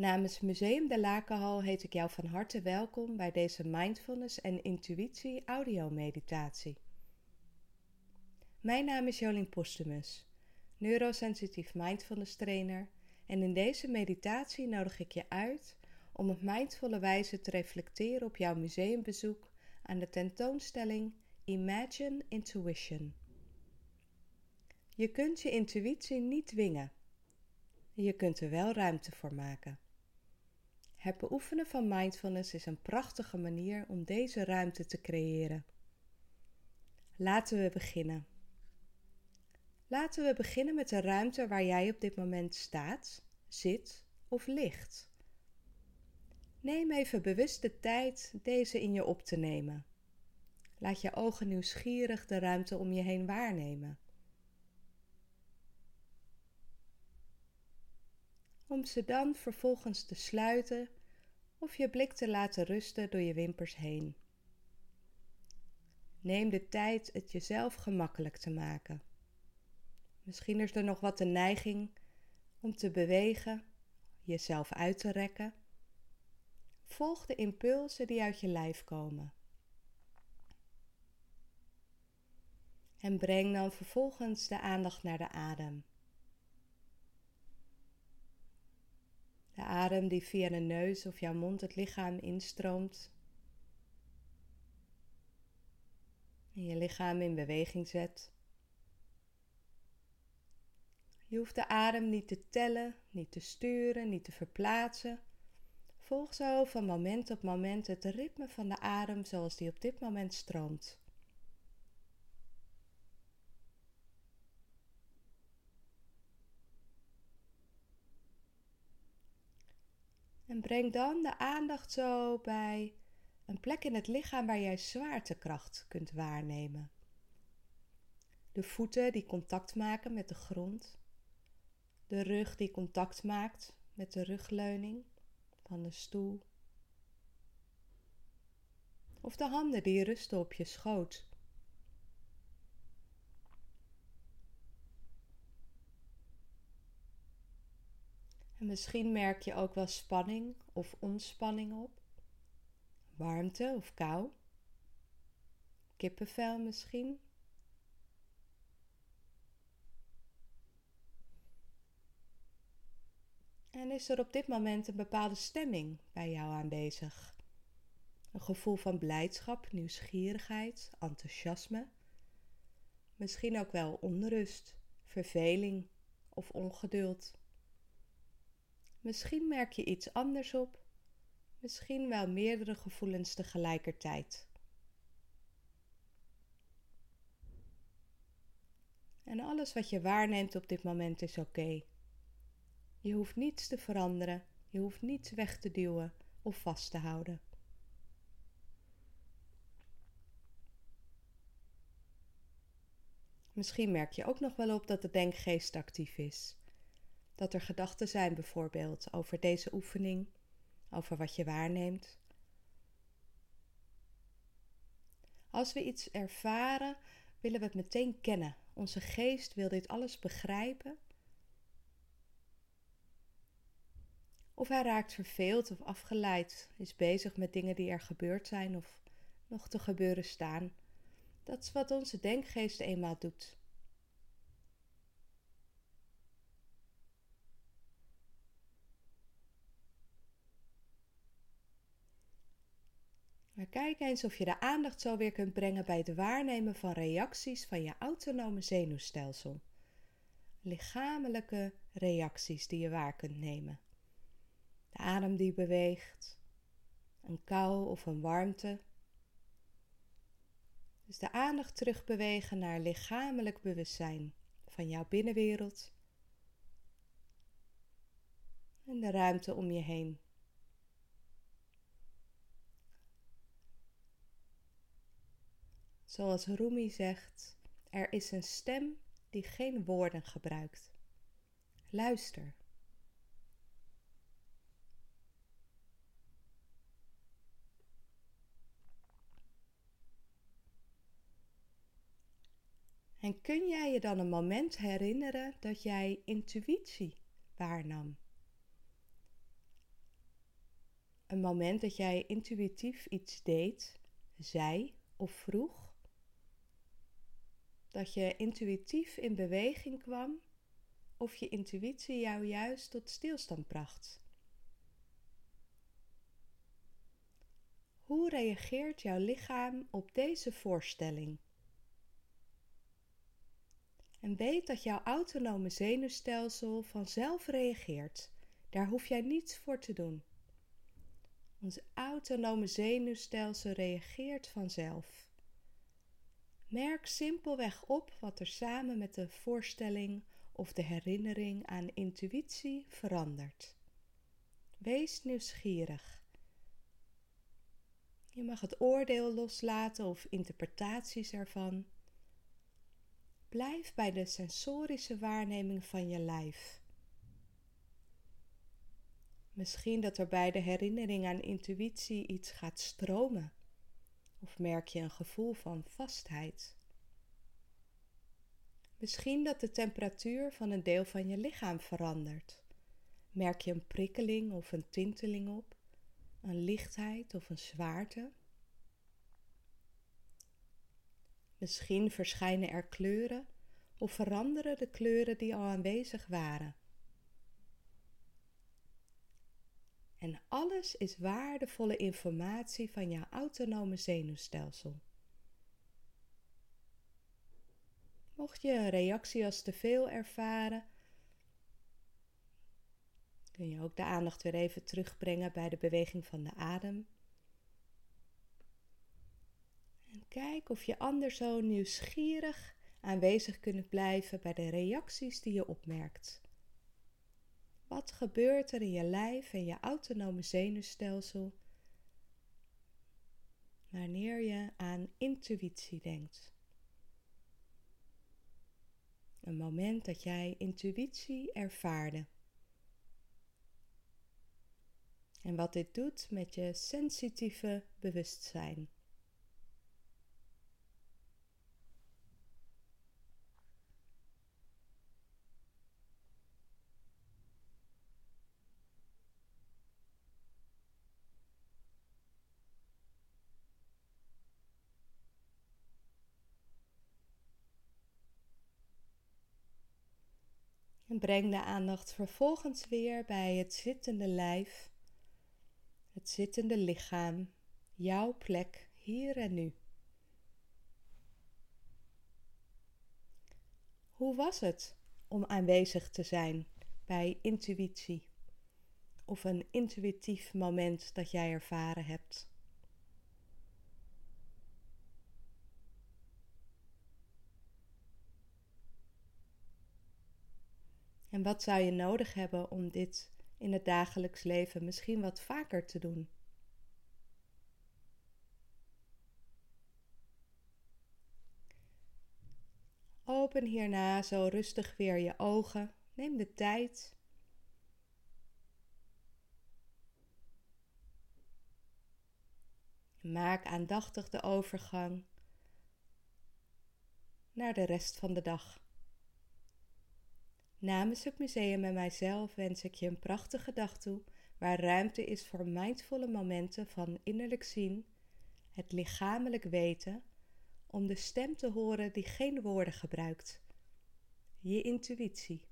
Namens Museum de Lakenhal heet ik jou van harte welkom bij deze mindfulness en intuïtie audiomeditatie. Mijn naam is Jolien Postumus, neurosensitief mindfulness trainer en in deze meditatie nodig ik je uit om op mindvolle wijze te reflecteren op jouw museumbezoek aan de tentoonstelling Imagine Intuition. Je kunt je intuïtie niet dwingen. Je kunt er wel ruimte voor maken. Het beoefenen van mindfulness is een prachtige manier om deze ruimte te creëren. Laten we beginnen. Laten we beginnen met de ruimte waar jij op dit moment staat, zit of ligt. Neem even bewust de tijd deze in je op te nemen. Laat je ogen nieuwsgierig de ruimte om je heen waarnemen. Om ze dan vervolgens te sluiten of je blik te laten rusten door je wimpers heen. Neem de tijd het jezelf gemakkelijk te maken. Misschien is er nog wat de neiging om te bewegen, jezelf uit te rekken. Volg de impulsen die uit je lijf komen. En breng dan vervolgens de aandacht naar de adem. De adem die via de neus of jouw mond het lichaam instroomt. En je lichaam in beweging zet. Je hoeft de adem niet te tellen, niet te sturen, niet te verplaatsen. Volg zo van moment op moment het ritme van de adem zoals die op dit moment stroomt. En breng dan de aandacht zo bij een plek in het lichaam waar jij zwaartekracht kunt waarnemen. De voeten die contact maken met de grond. De rug die contact maakt met de rugleuning van de stoel. Of de handen die rusten op je schoot. En misschien merk je ook wel spanning of ontspanning op. Warmte of kou. Kippenvel misschien. En is er op dit moment een bepaalde stemming bij jou aanwezig? Een gevoel van blijdschap, nieuwsgierigheid, enthousiasme. Misschien ook wel onrust, verveling of ongeduld. Misschien merk je iets anders op, misschien wel meerdere gevoelens tegelijkertijd. En alles wat je waarneemt op dit moment is oké. Je hoeft niets te veranderen, je hoeft niets weg te duwen of vast te houden. Misschien merk je ook nog wel op dat de denkgeest actief is dat er gedachten zijn bijvoorbeeld over deze oefening, over wat je waarneemt. Als we iets ervaren, willen we het meteen kennen. Onze geest wil dit alles begrijpen. Of hij raakt verveeld of afgeleid, is bezig met dingen die er gebeurd zijn of nog te gebeuren staan. Dat is wat onze denkgeest eenmaal doet. Kijk eens of je de aandacht zo weer kunt brengen bij het waarnemen van reacties van je autonome zenuwstelsel. Lichamelijke reacties die je waar kunt nemen. De adem die beweegt, een kou of een warmte. Dus de aandacht terugbewegen naar lichamelijk bewustzijn van jouw binnenwereld en de ruimte om je heen. Zoals Rumi zegt, er is een stem die geen woorden gebruikt. Luister. En kun jij je dan een moment herinneren dat jij intuïtie waarnam? Een moment dat jij intuïtief iets deed, zei of vroeg. Dat je intuïtief in beweging kwam of je intuïtie jou juist tot stilstand bracht. Hoe reageert jouw lichaam op deze voorstelling? En weet dat jouw autonome zenuwstelsel vanzelf reageert. Daar hoef jij niets voor te doen. Ons autonome zenuwstelsel reageert vanzelf. Merk simpelweg op wat er samen met de voorstelling of de herinnering aan intuïtie verandert. Wees nieuwsgierig. Je mag het oordeel loslaten of interpretaties ervan. Blijf bij de sensorische waarneming van je lijf. Misschien dat er bij de herinnering aan intuïtie iets gaat stromen. Of merk je een gevoel van vastheid. Misschien dat de temperatuur van een deel van je lichaam verandert. Merk je een prikkeling of een tinteling op, een lichtheid of een zwaarte. Misschien verschijnen er kleuren of veranderen de kleuren die al aanwezig waren. En alles is waardevolle informatie van jouw autonome zenuwstelsel. Mocht je een reactie als te veel ervaren, kun je ook de aandacht weer even terugbrengen bij de beweging van de adem. En kijk of je anders zo nieuwsgierig aanwezig kunt blijven bij de reacties die je opmerkt. Wat gebeurt er in je lijf en je autonome zenuwstelsel wanneer je aan intuïtie denkt? Een moment dat jij intuïtie ervaarde. En wat dit doet met je sensitieve bewustzijn. En breng de aandacht vervolgens weer bij het zittende lijf, het zittende lichaam, jouw plek hier en nu. Hoe was het om aanwezig te zijn bij intuïtie of een intuïtief moment dat jij ervaren hebt? En wat zou je nodig hebben om dit in het dagelijks leven misschien wat vaker te doen? Open hierna zo rustig weer je ogen. Neem de tijd. Maak aandachtig de overgang naar de rest van de dag. Namens het museum en mijzelf wens ik je een prachtige dag toe, waar ruimte is voor mindvolle momenten van innerlijk zien, het lichamelijk weten, om de stem te horen die geen woorden gebruikt, je intuïtie.